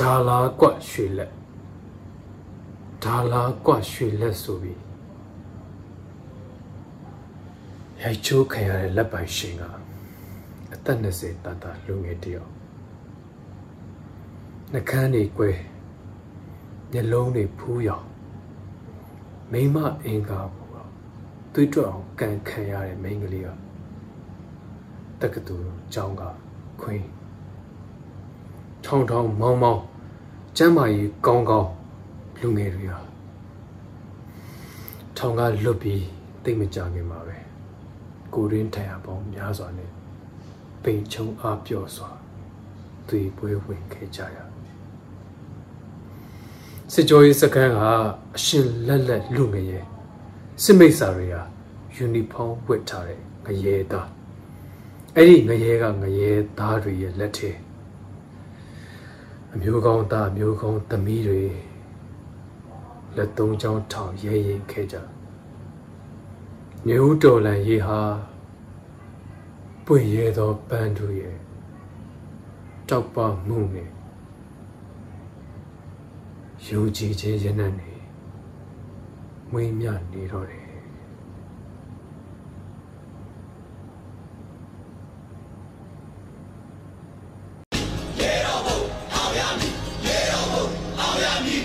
ဒါလာကွက်ရွှေလက်ဒါလာကွက်ရွှေလက်ဆိုပြီးရိုက်ချိုးခံရတဲ့လက်ပိုင်ရှင်ကအသက်20တတလူငယ်တယောက် နှကန်းတွေကွဲမျက်လုံးတွေဖူးရောင်မိမအင်္ကာဘူးတော့တွေးတွက်အောင်ကန်ခံရတဲ့မိန်းကလေးကတက္ကသိုလ်ကျောင်းကခွင်းထောင်ထောင်မောင်းမောင်းကျမ်းမာရေးကောင်းကောင်းလူငယ်တွေဟာထောင်ကလွတ်ပြီးတိတ်မကြခင်ပါပဲကိုရင်းထိုင်ရပေါင်းများစွာနဲ့ပိန်ချုံအားပြော့စွာသွေးပွဲဝင်ခဲ့ကြရ စစ်ကြောရေးစခန်းကအရှင်လက်လက်လူငယ်ရဲ့စစ်မိတ်ဆာတွေဟာယူနီဖောင်းဝတ်ထားတဲ့ငရဲသားအဲ့ဒီငရဲကငရဲသားတွေရဲ့လက်ထဲအမျိုးကောင်းသားအမျိုးကောင်းသမီးတွေလက်သုံးချောင်းထောင်ရဲရင်ခဲ့ကြနေဦးတော်လန်ရေဟာပွင့်ရဲသောပန်းတို့ရဲ့တောက်ပမှုနဲ့ ယုံကြည်ခြင်းရနဲ့နေမွေးမြနေတော့တယ်ရေတော်ဘုံအောင်ရမည်ရေတော်ဘုံအောင်ရမည်